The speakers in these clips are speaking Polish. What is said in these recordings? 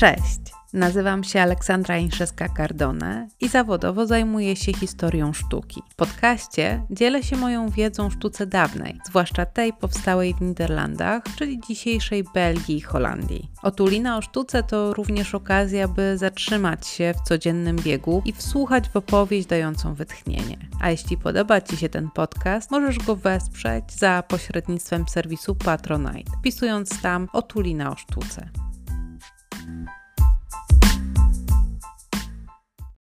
Cześć! Nazywam się Aleksandra Inszewska-Cardone i zawodowo zajmuję się historią sztuki. W podcaście dzielę się moją wiedzą o sztuce dawnej, zwłaszcza tej powstałej w Niderlandach, czyli dzisiejszej Belgii i Holandii. Otulina o sztuce to również okazja, by zatrzymać się w codziennym biegu i wsłuchać w opowieść dającą wytchnienie. A jeśli podoba Ci się ten podcast, możesz go wesprzeć za pośrednictwem serwisu Patronite, wpisując tam Otulina o sztuce.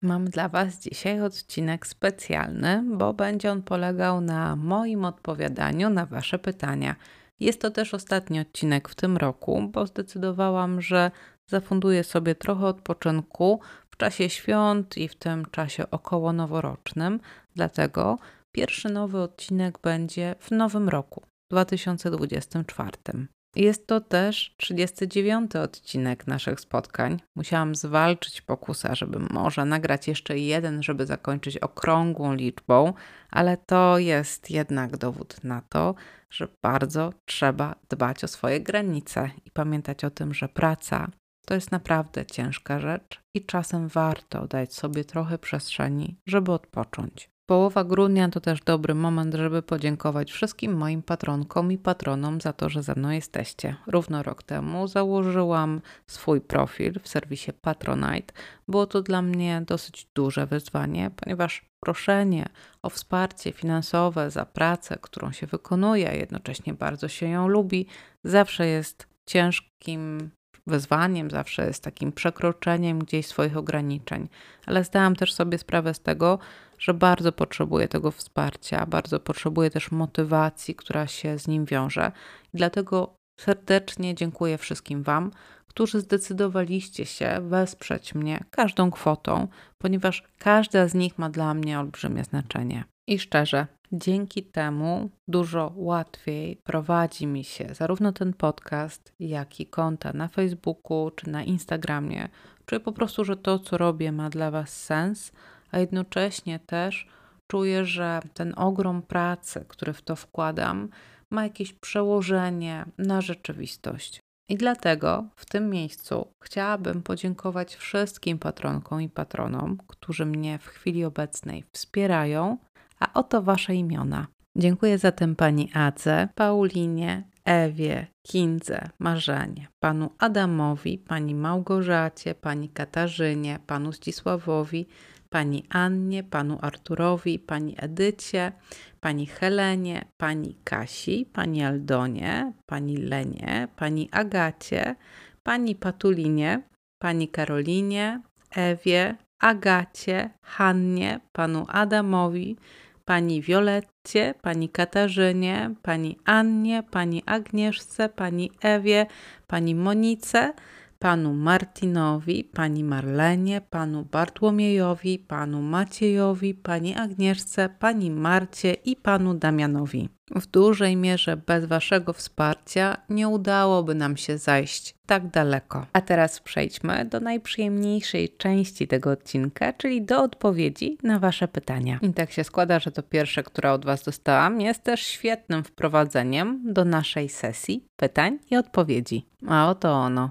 Mam dla Was dzisiaj odcinek specjalny, bo będzie on polegał na moim odpowiadaniu na Wasze pytania. Jest to też ostatni odcinek w tym roku, bo zdecydowałam, że zafunduję sobie trochę odpoczynku w czasie świąt i w tym czasie około noworocznym. Dlatego pierwszy nowy odcinek będzie w nowym roku 2024. Jest to też 39 odcinek naszych spotkań. Musiałam zwalczyć pokusa, żeby może nagrać jeszcze jeden, żeby zakończyć okrągłą liczbą, ale to jest jednak dowód na to, że bardzo trzeba dbać o swoje granice i pamiętać o tym, że praca to jest naprawdę ciężka rzecz i czasem warto dać sobie trochę przestrzeni, żeby odpocząć. Połowa grudnia to też dobry moment, żeby podziękować wszystkim moim patronkom i patronom za to, że ze mną jesteście. Równo rok temu założyłam swój profil w serwisie Patronite. Było to dla mnie dosyć duże wyzwanie, ponieważ proszenie o wsparcie finansowe za pracę, którą się wykonuje, a jednocześnie bardzo się ją lubi, zawsze jest ciężkim wyzwaniem, zawsze jest takim przekroczeniem gdzieś swoich ograniczeń. Ale zdałam też sobie sprawę z tego, że bardzo potrzebuję tego wsparcia, bardzo potrzebuję też motywacji, która się z nim wiąże. Dlatego serdecznie dziękuję wszystkim Wam, którzy zdecydowaliście się wesprzeć mnie każdą kwotą, ponieważ każda z nich ma dla mnie olbrzymie znaczenie. I szczerze, dzięki temu dużo łatwiej prowadzi mi się zarówno ten podcast, jak i konta na Facebooku czy na Instagramie. Czuję po prostu, że to, co robię, ma dla Was sens a jednocześnie też czuję, że ten ogrom pracy, który w to wkładam, ma jakieś przełożenie na rzeczywistość. I dlatego w tym miejscu chciałabym podziękować wszystkim patronkom i patronom, którzy mnie w chwili obecnej wspierają, a oto Wasze imiona. Dziękuję zatem Pani Adze, Paulinie, Ewie, Kindze, Marzenie, Panu Adamowi, Pani Małgorzacie, Pani Katarzynie, Panu Zdzisławowi, pani Annie, panu Arturowi, pani Edycie, pani Helenie, pani Kasi, pani Aldonie, pani Lenie, pani Agacie, pani Patulinie, pani Karolinie, Ewie, Agacie, Hannie, panu Adamowi, pani Violetcie, pani Katarzynie, pani Annie, pani Agnieszce, pani Ewie, pani Monice, panu Martinowi, pani Marlenie, panu Bartłomiejowi, panu Maciejowi, pani Agnieszce, pani Marcie i panu Damianowi. W dużej mierze bez Waszego wsparcia nie udałoby nam się zajść tak daleko. A teraz przejdźmy do najprzyjemniejszej części tego odcinka, czyli do odpowiedzi na Wasze pytania. I tak się składa, że to pierwsze, które od Was dostałam, jest też świetnym wprowadzeniem do naszej sesji pytań i odpowiedzi. A oto ono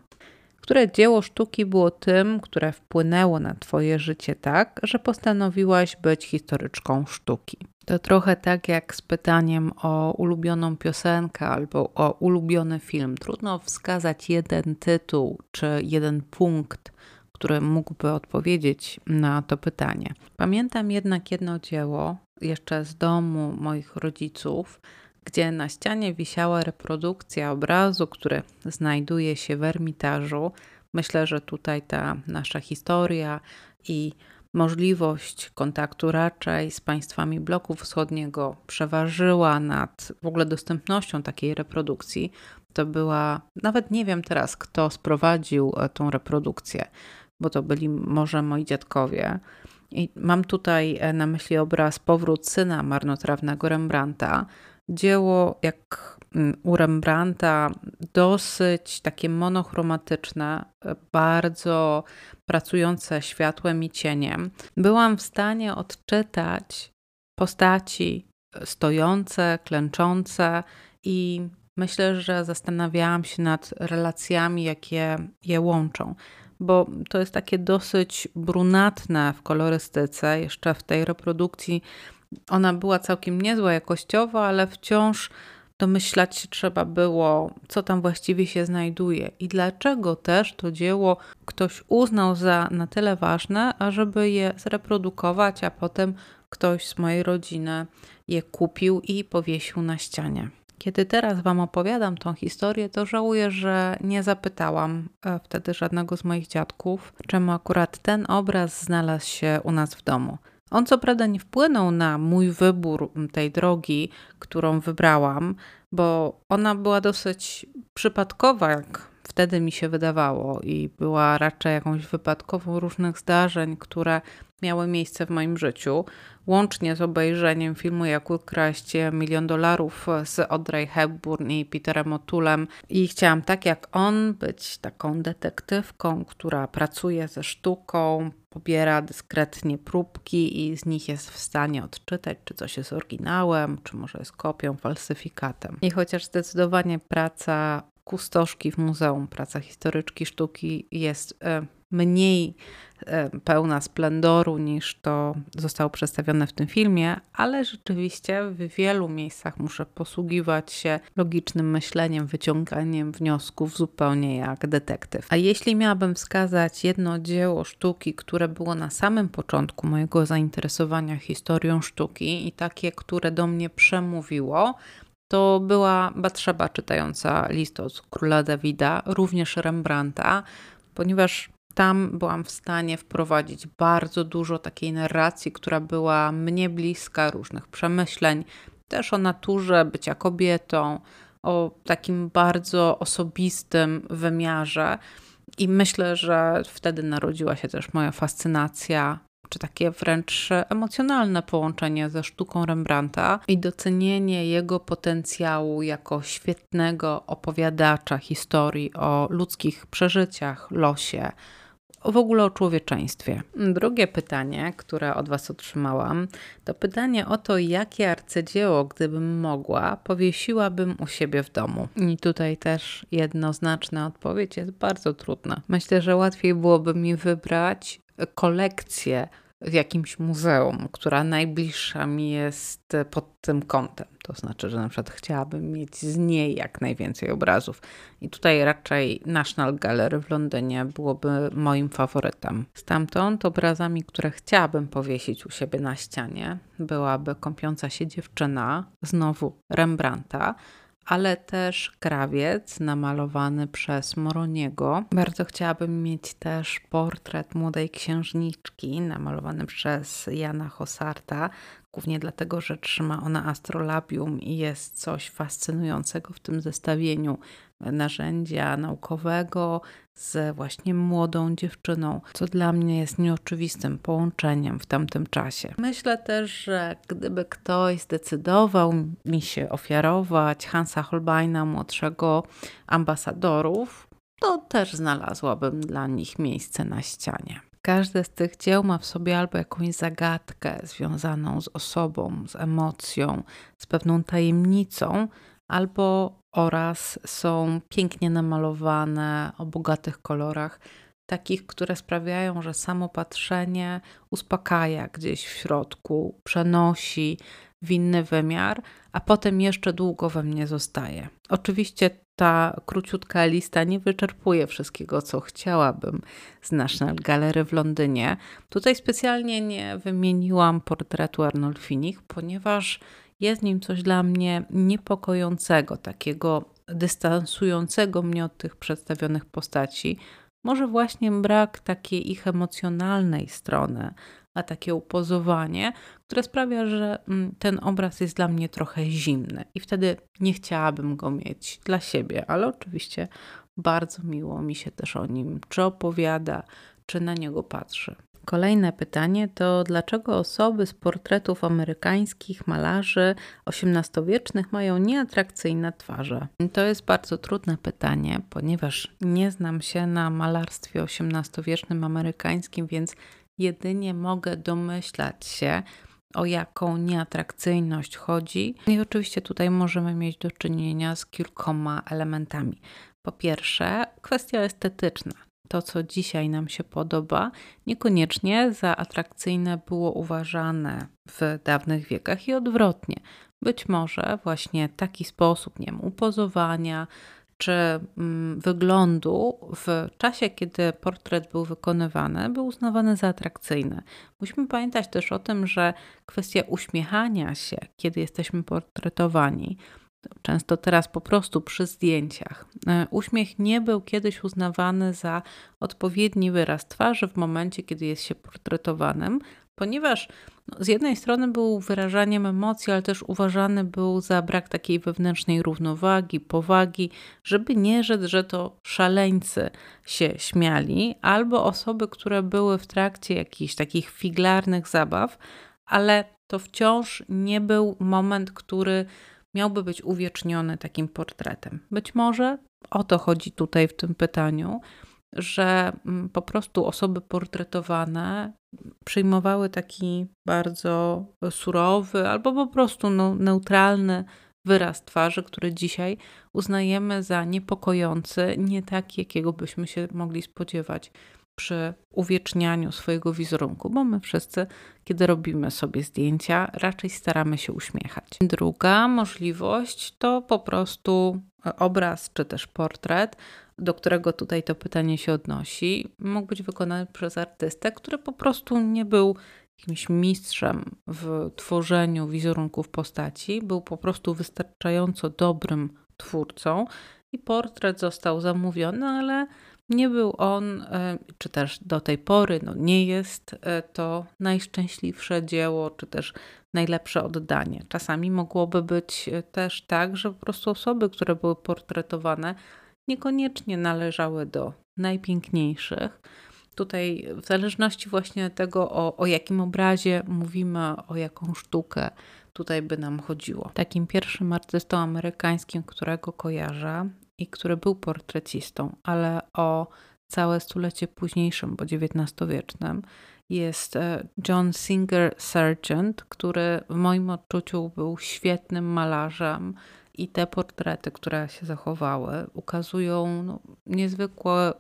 które dzieło sztuki było tym, które wpłynęło na Twoje życie tak, że postanowiłaś być historyczką sztuki. To trochę tak jak z pytaniem o ulubioną piosenkę albo o ulubiony film. Trudno wskazać jeden tytuł czy jeden punkt, który mógłby odpowiedzieć na to pytanie. Pamiętam jednak jedno dzieło jeszcze z domu moich rodziców, gdzie na ścianie wisiała reprodukcja obrazu, który znajduje się w ermitażu. Myślę, że tutaj ta nasza historia i możliwość kontaktu raczej z państwami bloku wschodniego przeważyła nad w ogóle dostępnością takiej reprodukcji. To była, nawet nie wiem teraz, kto sprowadził e, tą reprodukcję, bo to byli może moi dziadkowie. I mam tutaj e, na myśli obraz Powrót syna marnotrawnego Rembrandta, dzieło jak mm, u Rembrandta dosyć takie monochromatyczne, bardzo pracujące światłem i cieniem. Byłam w stanie odczytać postaci stojące, klęczące i myślę, że zastanawiałam się nad relacjami, jakie je łączą. bo to jest takie dosyć brunatne w kolorystyce. Jeszcze w tej reprodukcji ona była całkiem niezła jakościowo, ale wciąż domyślać się trzeba było, co tam właściwie się znajduje i dlaczego też to dzieło ktoś uznał za na tyle ważne, ażeby je zreprodukować, a potem ktoś z mojej rodziny je kupił i powiesił na ścianie. Kiedy teraz Wam opowiadam tą historię, to żałuję, że nie zapytałam e, wtedy żadnego z moich dziadków, czemu akurat ten obraz znalazł się u nas w domu. On co prawda nie wpłynął na mój wybór tej drogi, którą wybrałam, bo ona była dosyć przypadkowa, jak wtedy mi się wydawało, i była raczej jakąś wypadkową różnych zdarzeń, które miały miejsce w moim życiu, łącznie z obejrzeniem filmu Jak ukraść milion dolarów z Audrey Hepburn i Peterem O'Toolem. I chciałam tak jak on być taką detektywką, która pracuje ze sztuką, pobiera dyskretnie próbki i z nich jest w stanie odczytać, czy coś jest oryginałem, czy może jest kopią, falsyfikatem. I chociaż zdecydowanie praca kustoszki w muzeum, praca historyczki sztuki jest e, mniej e, pełna splendoru niż to zostało przedstawione w tym filmie, ale rzeczywiście w wielu miejscach muszę posługiwać się logicznym myśleniem, wyciąganiem wniosków zupełnie jak detektyw. A jeśli miałabym wskazać jedno dzieło sztuki, które było na samym początku mojego zainteresowania historią sztuki i takie, które do mnie przemówiło, to była Batrzeba czytająca list od króla Dawida, również Rembrandta, ponieważ tam byłam w stanie wprowadzić bardzo dużo takiej narracji, która była mnie bliska, różnych przemyśleń, też o naturze bycia kobietą, o takim bardzo osobistym wymiarze. I myślę, że wtedy narodziła się też moja fascynacja czy takie wręcz emocjonalne połączenie ze sztuką Rembrandta i docenienie jego potencjału jako świetnego opowiadacza historii o ludzkich przeżyciach, losie, w ogóle o człowieczeństwie. Drugie pytanie, które od Was otrzymałam, to pytanie o to, jakie arcydzieło, gdybym mogła, powiesiłabym u siebie w domu. I tutaj też jednoznaczna odpowiedź jest bardzo trudna. Myślę, że łatwiej byłoby mi wybrać kolekcję w jakimś muzeum, która najbliższa mi jest pod tym kątem. To znaczy, że na przykład chciałabym mieć z niej jak najwięcej obrazów. I tutaj raczej National Gallery w Londynie byłoby moim faworytem. Stamtąd obrazami, które chciałabym powiesić u siebie na ścianie, byłaby kąpiąca się dziewczyna, znowu Rembrandta, ale też krawiec namalowany przez Moroniego. Bardzo chciałabym mieć też portret młodej księżniczki namalowany przez Jana Hosarta, głównie dlatego, że trzyma ona astrolabium i jest coś fascynującego w tym zestawieniu narzędzia naukowego z właśnie młodą dziewczyną, co dla mnie jest nieoczywistym połączeniem w tamtym czasie. Myślę też, że gdyby ktoś zdecydował mi się ofiarować Hansa Holbeina, młodszego ambasadorów, to też znalazłabym dla nich miejsce na ścianie. Każde z tych dzieł ma w sobie albo jakąś zagadkę związaną z osobą, z emocją, z pewną tajemnicą, albo oraz są pięknie namalowane o bogatych kolorach, takich, które sprawiają, że samo patrzenie uspokaja gdzieś w środku, przenosi w inny wymiar, a potem jeszcze długo we mnie zostaje. Oczywiście ta króciutka lista nie wyczerpuje wszystkiego, co chciałabym z National Gallery w Londynie. Tutaj specjalnie nie wymieniłam portretu Arnolfinich, ponieważ jest w nim coś dla mnie niepokojącego, takiego dystansującego mnie od tych przedstawionych postaci. Może właśnie brak takiej ich emocjonalnej strony, a takie upozowanie, które sprawia, że mm, ten obraz jest dla mnie trochę zimny i wtedy nie chciałabym go mieć dla siebie, ale oczywiście bardzo miło mi się też o nim czy opowiada, czy na niego patrzy. Kolejne pytanie to dlaczego osoby z portretów amerykańskich malarzy XVIII-wiecznych mają nieatrakcyjne twarze? To jest bardzo trudne pytanie, ponieważ nie znam się na malarstwie XVIII-wiecznym amerykańskim, więc jedynie mogę domyślać się, o jaką nieatrakcyjność chodzi. I oczywiście tutaj możemy mieć do czynienia z kilkoma elementami. Po pierwsze, kwestia estetyczna to, co dzisiaj nam się podoba, niekoniecznie za atrakcyjne było uważane w dawnych wiekach i odwrotnie. Być może właśnie taki sposób, nie wiem, upozowania czy mm, wyglądu w czasie, kiedy portret był wykonywany, był uznawany za atrakcyjny. Musimy pamiętać też o tym, że kwestia uśmiechania się, kiedy jesteśmy portretowani, często teraz po prostu przy zdjęciach. E, uśmiech nie był kiedyś uznawany za odpowiedni wyraz twarzy w momencie, kiedy jest się portretowanym, ponieważ no, z jednej strony był wyrażaniem emocji, ale też uważany był za brak takiej wewnętrznej równowagi, powagi, żeby nie rzec, że to szaleńcy się śmiali, albo osoby, które były w trakcie jakichś takich figlarnych zabaw, ale to wciąż nie był moment, który miałby być uwieczniony takim portretem. Być może o to chodzi tutaj w tym pytaniu, że mm, po prostu osoby portretowane przyjmowały taki bardzo surowy albo po prostu neutralny wyraz twarzy, który dzisiaj uznajemy za niepokojący, nie taki, jakiego byśmy się mogli spodziewać przy uwiecznianiu swojego wizerunku, bo my wszyscy, kiedy robimy sobie zdjęcia, raczej staramy się uśmiechać. Druga możliwość to po prostu obraz czy też portret, do którego tutaj to pytanie się odnosi, mógł być wykonany przez artystę, który po prostu nie był jakimś mistrzem w tworzeniu wizerunków postaci, był po prostu wystarczająco dobrym twórcą i portret został zamówiony, ale nie był on, e, czy też do tej pory no nie jest e, to najszczęśliwsze dzieło, czy też najlepsze oddanie. Czasami mogłoby być e, też tak, że po prostu osoby, które były portretowane, niekoniecznie należały do najpiękniejszych. Tutaj, w zależności właśnie tego, o, o jakim obrazie mówimy, o jaką sztukę tutaj by nam chodziło. Takim pierwszym artystą amerykańskim, którego kojarzę, i który był portrecistą, ale o całe stulecie późniejszym, bo XIX-wiecznym, jest e, John Singer Sargent, który w moim odczuciu był świetnym malarzem i te portrety, które się zachowały, ukazują no, niezwykłe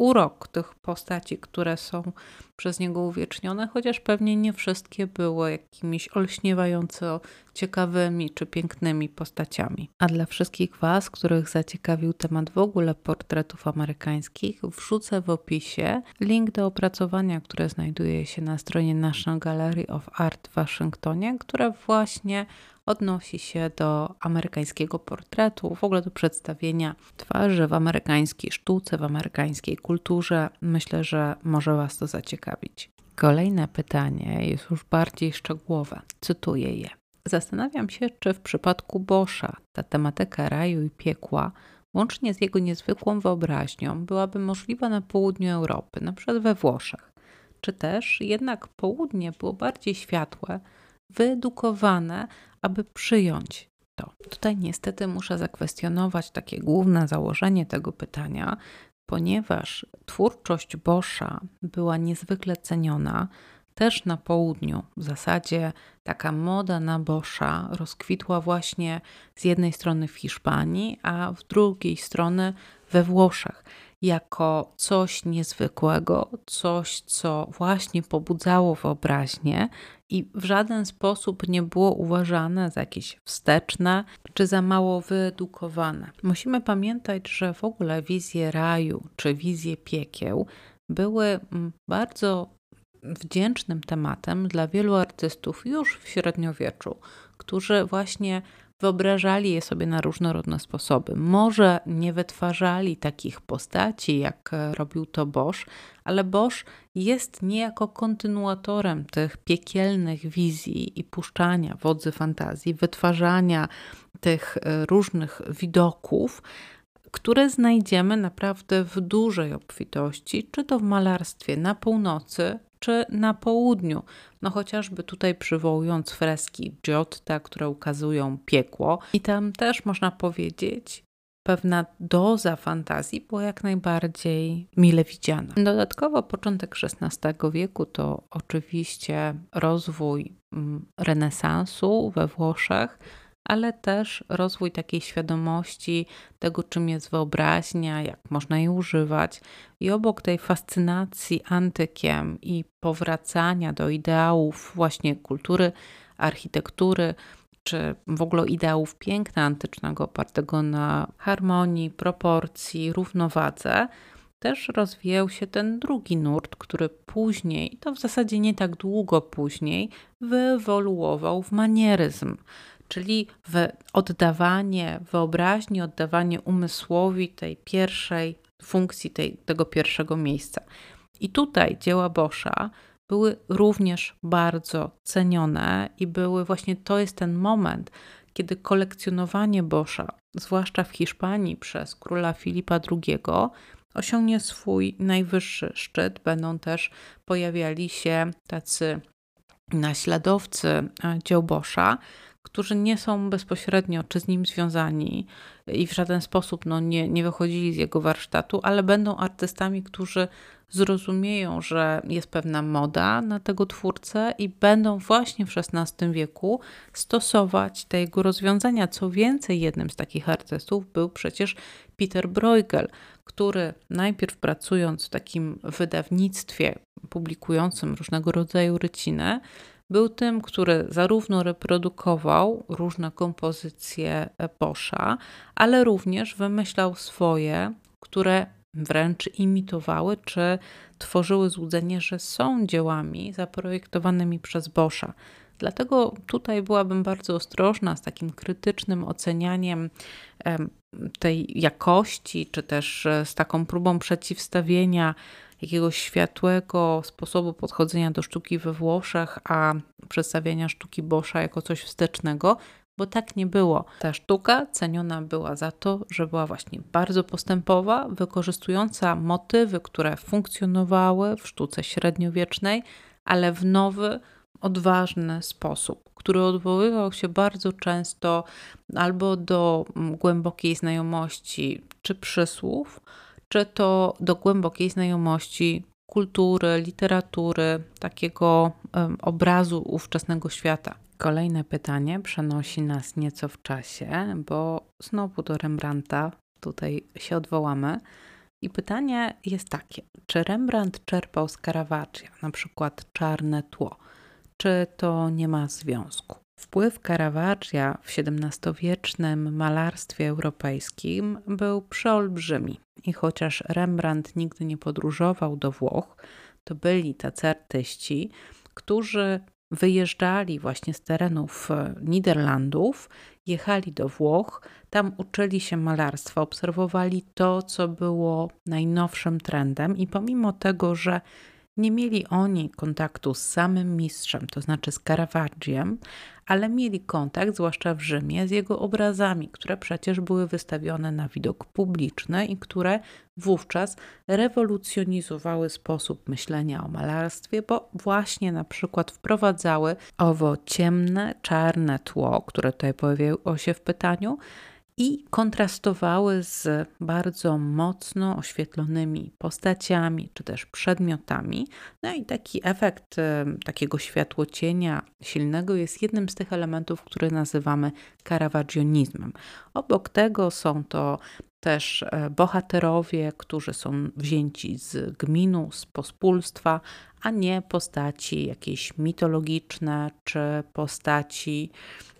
urok tych postaci, które są przez niego uwiecznione, chociaż pewnie nie wszystkie były jakimiś olśniewająco ciekawymi czy pięknymi postaciami. A dla wszystkich Was, których zaciekawił temat w ogóle portretów amerykańskich, wrzucę w opisie link do opracowania, które znajduje się na stronie National Gallery of Art w Waszyngtonie, które właśnie odnosi się do amerykańskiego portretu, w ogóle do przedstawienia twarzy w amerykańskiej sztuce, w amerykańskiej kulturze. Myślę, że może Was to zaciekawić. Kolejne pytanie jest już bardziej szczegółowe. Cytuję je. Zastanawiam się, czy w przypadku Boscha ta tematyka raju i piekła, łącznie z jego niezwykłą wyobraźnią, byłaby możliwa na południu Europy, przykład we Włoszech. Czy też jednak południe było bardziej światłe, wyedukowane, aby przyjąć to. Tutaj niestety muszę zakwestionować takie główne założenie tego pytania, ponieważ twórczość Boscha była niezwykle ceniona też na południu. W zasadzie taka moda na Boscha rozkwitła właśnie z jednej strony w Hiszpanii, a w drugiej strony we Włoszech jako coś niezwykłego, coś, co właśnie pobudzało wyobraźnię i w żaden sposób nie było uważane za jakieś wsteczne czy za mało wyedukowane. Musimy pamiętać, że w ogóle wizje raju czy wizje piekieł były mm, bardzo wdzięcznym tematem dla wielu artystów już w średniowieczu, którzy właśnie wyobrażali je sobie na różnorodne sposoby. Może nie wytwarzali takich postaci, jak robił to Bosch, ale Bosch jest niejako kontynuatorem tych piekielnych wizji i puszczania wodzy fantazji, wytwarzania tych e, różnych widoków, które znajdziemy naprawdę w dużej obfitości, czy to w malarstwie na północy, czy na południu. No chociażby tutaj przywołując freski Giotta, które ukazują piekło. I tam też można powiedzieć, pewna doza fantazji była jak najbardziej mile widziana. Dodatkowo początek XVI wieku to oczywiście rozwój mm, renesansu we Włoszech, ale też rozwój takiej świadomości tego, czym jest wyobraźnia, jak można jej używać. I obok tej fascynacji antykiem i powracania do ideałów właśnie kultury, architektury, czy w ogóle ideałów piękna antycznego, opartego na harmonii, proporcji, równowadze, też rozwijał się ten drugi nurt, który później, to w zasadzie nie tak długo później, wyewoluował w manieryzm, czyli w oddawanie wyobraźni, oddawanie umysłowi tej pierwszej funkcji, tej, tego pierwszego miejsca. I tutaj dzieła Boscha były również bardzo cenione i były właśnie to jest ten moment, kiedy kolekcjonowanie Boscha, zwłaszcza w Hiszpanii przez króla Filipa II, osiągnie swój najwyższy szczyt. Będą też pojawiali się tacy naśladowcy e, dzieł Boscha, którzy nie są bezpośrednio czy z nim związani i w żaden sposób no, nie, nie wychodzili z jego warsztatu, ale będą artystami, którzy zrozumieją, że jest pewna moda na tego twórcę i będą właśnie w XVI wieku stosować te jego rozwiązania. Co więcej, jednym z takich artystów był przecież Peter Bruegel, który najpierw pracując w takim wydawnictwie publikującym różnego rodzaju ryciny, był tym, który zarówno reprodukował różne kompozycje Boscha, ale również wymyślał swoje, które wręcz imitowały czy tworzyły złudzenie, że są dziełami zaprojektowanymi przez Boscha. Dlatego tutaj byłabym bardzo ostrożna z takim krytycznym ocenianiem tej jakości, czy też z taką próbą przeciwstawienia jakiegoś światłego sposobu podchodzenia do sztuki we Włoszech, a przedstawiania sztuki Boscha jako coś wstecznego, bo tak nie było. Ta sztuka ceniona była za to, że była właśnie bardzo postępowa, wykorzystująca motywy, które funkcjonowały w sztuce średniowiecznej, ale w nowy, odważny sposób, który odwoływał się bardzo często albo do mm, głębokiej znajomości czy przysłów, czy to do głębokiej znajomości kultury, literatury, takiego obrazu ówczesnego świata. Kolejne pytanie przenosi nas nieco w czasie, bo znowu do Rembrandta tutaj się odwołamy. I pytanie jest takie: czy Rembrandt czerpał z Caravaggia, na przykład czarne tło? Czy to nie ma związku? Wpływ Caravaggia w XVII-wiecznym malarstwie europejskim był przeolbrzymi i chociaż Rembrandt nigdy nie podróżował do Włoch, to byli tacy artyści, którzy wyjeżdżali właśnie z terenów e, Niderlandów, jechali do Włoch, tam uczyli się malarstwa, obserwowali to, co było najnowszym trendem, i pomimo tego, że nie mieli oni kontaktu z samym mistrzem, to znaczy z Caravaggiem, ale mieli kontakt, zwłaszcza w Rzymie, z jego obrazami, które przecież były wystawione na widok publiczny i które wówczas rewolucjonizowały sposób myślenia o malarstwie, bo właśnie na przykład wprowadzały owo ciemne, czarne tło, które tutaj pojawiło się w pytaniu, i kontrastowały z bardzo mocno oświetlonymi postaciami czy też przedmiotami. No i taki efekt takiego światłocienia silnego jest jednym z tych elementów, które nazywamy caravagionizmem. Obok tego są to też e, bohaterowie, którzy są wzięci z gminu, z pospólstwa, a nie postaci jakieś mitologiczne czy postaci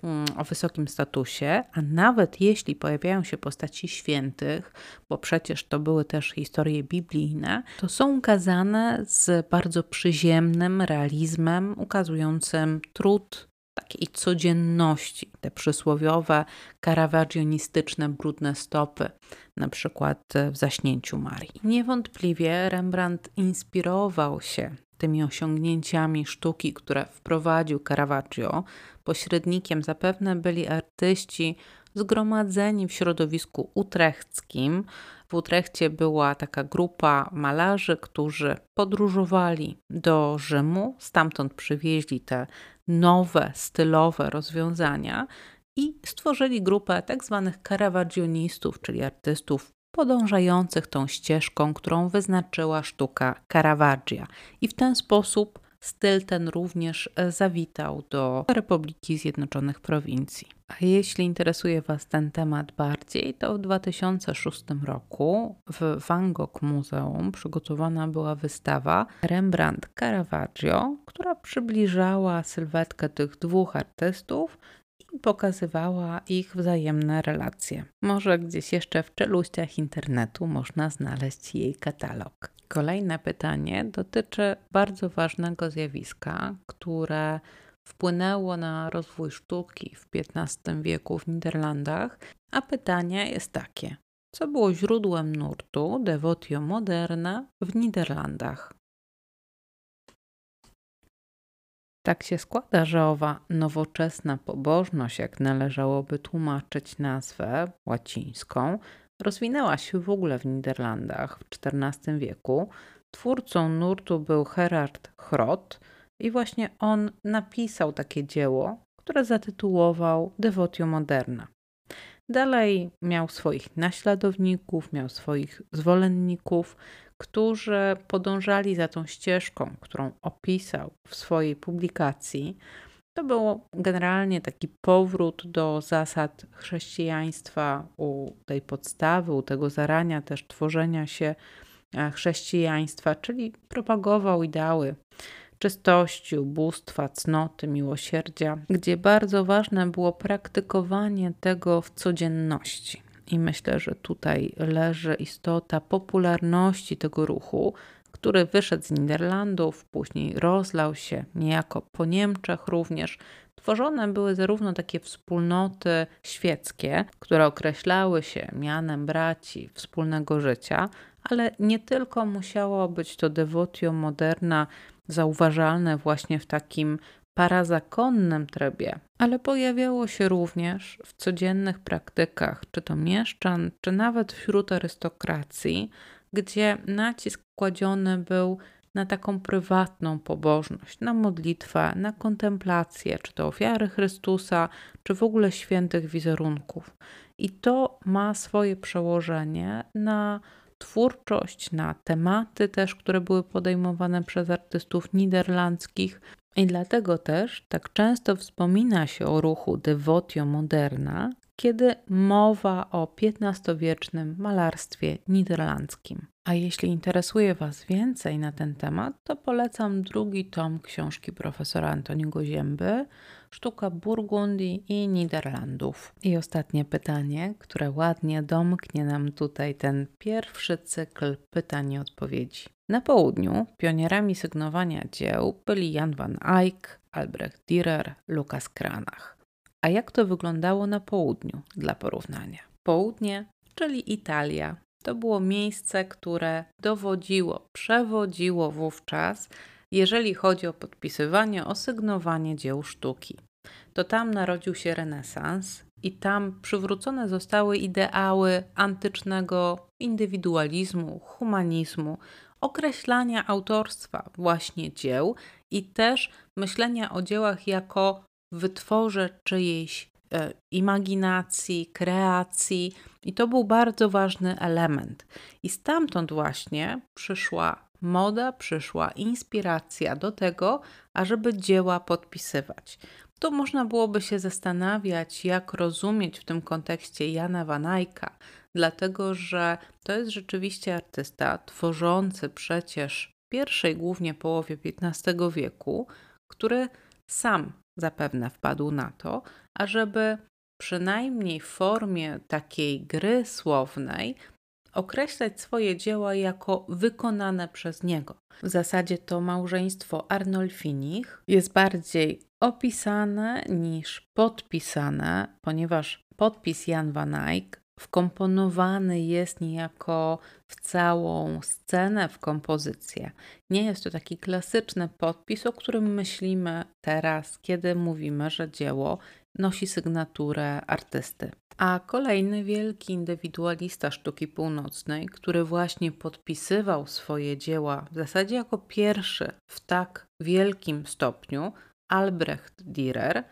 mm, o wysokim statusie, a nawet jeśli pojawiają się postaci świętych, bo przecież to były też historie biblijne, to są ukazane z bardzo przyziemnym realizmem, ukazującym trud takiej codzienności, te przysłowiowe, karawagionistyczne, brudne stopy, na przykład w zaśnięciu Marii. Niewątpliwie Rembrandt inspirował się tymi osiągnięciami sztuki, które wprowadził Caravaggio. Pośrednikiem zapewne byli artyści zgromadzeni w środowisku utrechckim. W Utrechcie była taka grupa malarzy, którzy podróżowali do Rzymu, stamtąd przywieźli te nowe, stylowe rozwiązania i stworzyli grupę tak zwanych caravagionistów, czyli artystów podążających tą ścieżką, którą wyznaczyła sztuka Caravaggia. I w ten sposób styl ten również e, zawitał do Republiki Zjednoczonych Prowincji. A jeśli interesuje Was ten temat bardziej, to w 2006 roku w Van Gogh Muzeum przygotowana była wystawa Rembrandt Caravaggio, która przybliżała sylwetkę tych dwóch artystów pokazywała ich wzajemne relacje. Może gdzieś jeszcze w czeluściach internetu można znaleźć jej katalog. Kolejne pytanie dotyczy bardzo ważnego zjawiska, które wpłynęło na rozwój sztuki w XV wieku w Niderlandach, a pytanie jest takie: co było źródłem nurtu devotio moderna w Niderlandach? Tak się składa, że owa nowoczesna pobożność, jak należałoby tłumaczyć nazwę łacińską, rozwinęła się w ogóle w Niderlandach w XIV wieku. Twórcą nurtu był Gerard Grot i właśnie on napisał takie dzieło, które zatytułował Devotio Moderna. Dalej miał swoich naśladowników, miał swoich zwolenników, którzy podążali za tą ścieżką, którą opisał w swojej publikacji. To był generalnie taki powrót do zasad chrześcijaństwa, u tej podstawy, u tego zarania też tworzenia się e, chrześcijaństwa, czyli propagował ideały czystości, ubóstwa, cnoty, miłosierdzia, gdzie bardzo ważne było praktykowanie tego w codzienności. I myślę, że tutaj leży istota popularności tego ruchu, który wyszedł z Niderlandów, później rozlał się niejako po Niemczech również. Tworzone były zarówno takie wspólnoty świeckie, które określały się mianem braci wspólnego życia, ale nie tylko musiało być to devotio moderna zauważalne właśnie w takim parazakonnym trybie, ale pojawiało się również w codziennych praktykach, czy to mieszczan, czy nawet wśród arystokracji, gdzie nacisk kładziony był na taką prywatną pobożność, na modlitwę, na kontemplację, czy to ofiary Chrystusa, czy w ogóle świętych wizerunków. I to ma swoje przełożenie na twórczość, na tematy też, które były podejmowane przez artystów niderlandzkich. I dlatego też tak często wspomina się o ruchu devotio moderna, kiedy mowa o XV-wiecznym malarstwie niderlandzkim. A jeśli interesuje Was więcej na ten temat, to polecam drugi tom książki profesora Antoniego Zięby Sztuka Burgundii i Niderlandów. I ostatnie pytanie, które ładnie domknie nam tutaj ten pierwszy cykl pytań i odpowiedzi. Na południu pionierami sygnowania dzieł byli Jan van Eyck, Albrecht Dürer, Lukas Kranach. A jak to wyglądało na południu dla porównania? Południe, czyli Italia, to było miejsce, które dowodziło, przewodziło wówczas, jeżeli chodzi o podpisywanie, osygnowanie dzieł sztuki. To tam narodził się renesans i tam przywrócone zostały ideały antycznego indywidualizmu, humanizmu, określania autorstwa właśnie dzieł i też myślenia o dziełach jako wytworze czyjejś e, imaginacji, kreacji, i to był bardzo ważny element. I stamtąd właśnie przyszła moda, przyszła inspiracja do tego, ażeby dzieła podpisywać. Tu można byłoby się zastanawiać, jak rozumieć w tym kontekście Jana Wanajka, dlatego że to jest rzeczywiście artysta tworzący przecież w pierwszej głównie połowie XV wieku, który sam zapewne wpadł na to, ażeby przynajmniej w formie takiej gry słownej określać swoje dzieła jako wykonane przez niego. W zasadzie to małżeństwo Arnolfinich jest bardziej opisane niż podpisane, ponieważ podpis Jan van Eyck wkomponowany jest niejako w całą scenę, w kompozycję. Nie jest to taki klasyczny podpis, o którym myślimy teraz, kiedy mówimy, że dzieło nosi sygnaturę artysty. A kolejny wielki indywidualista sztuki północnej, który właśnie podpisywał swoje dzieła w zasadzie jako pierwszy w tak wielkim stopniu, Albrecht Dürer,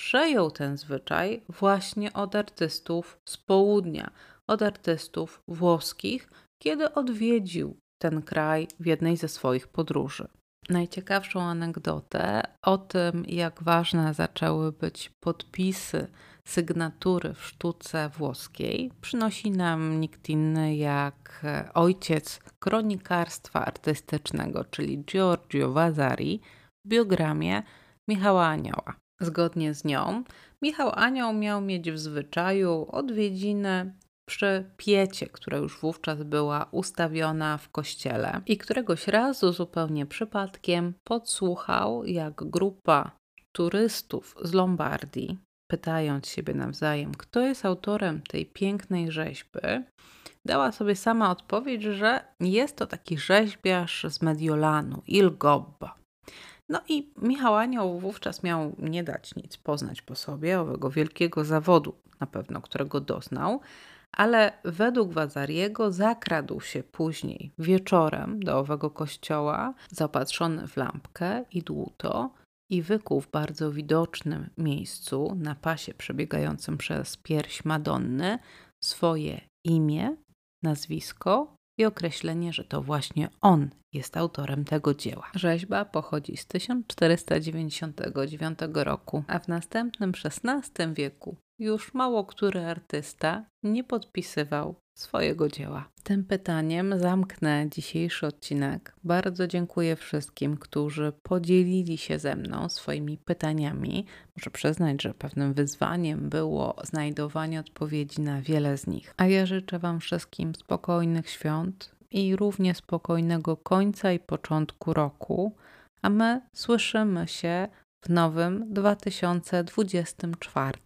przejął ten zwyczaj właśnie od artystów z południa, od artystów włoskich, kiedy odwiedził ten kraj w jednej ze swoich podróży. najciekawszą anegdotę o tym, jak ważne zaczęły być podpisy, sygnatury w sztuce włoskiej, przynosi nam nikt inny jak ojciec kronikarstwa artystycznego, czyli Giorgio Vasari w biogramie Michała Anioła. Zgodnie z nią, Michał Anioł miał mieć w zwyczaju odwiedziny przy piecie, która już wówczas była ustawiona w kościele. I któregoś razu zupełnie przypadkiem podsłuchał, jak grupa turystów z Lombardii, pytając siebie nawzajem, kto jest autorem tej pięknej rzeźby, dała sobie sama odpowiedź, że jest to taki rzeźbiarz z Mediolanu, Il Gobba. No i Michał Anioł wówczas miał nie dać nic poznać po sobie, owego wielkiego zawodu na pewno, którego doznał, ale według Wazariego zakradł się później wieczorem do owego kościoła, zaopatrzony w lampkę i dłuto i wykuł w bardzo widocznym miejscu na pasie przebiegającym przez pierś Madonny swoje imię, nazwisko i określenie, że to właśnie on jest autorem tego dzieła. Rzeźba pochodzi z 1499 roku, a w następnym XVI wieku już mało który artysta nie podpisywał swojego dzieła. Tym pytaniem zamknę dzisiejszy odcinek. Bardzo dziękuję wszystkim, którzy podzielili się ze mną swoimi pytaniami. Muszę przyznać, że pewnym wyzwaniem było znajdowanie odpowiedzi na wiele z nich. A ja życzę Wam wszystkim spokojnych świąt i równie spokojnego końca i początku roku, a my słyszymy się w nowym 2024.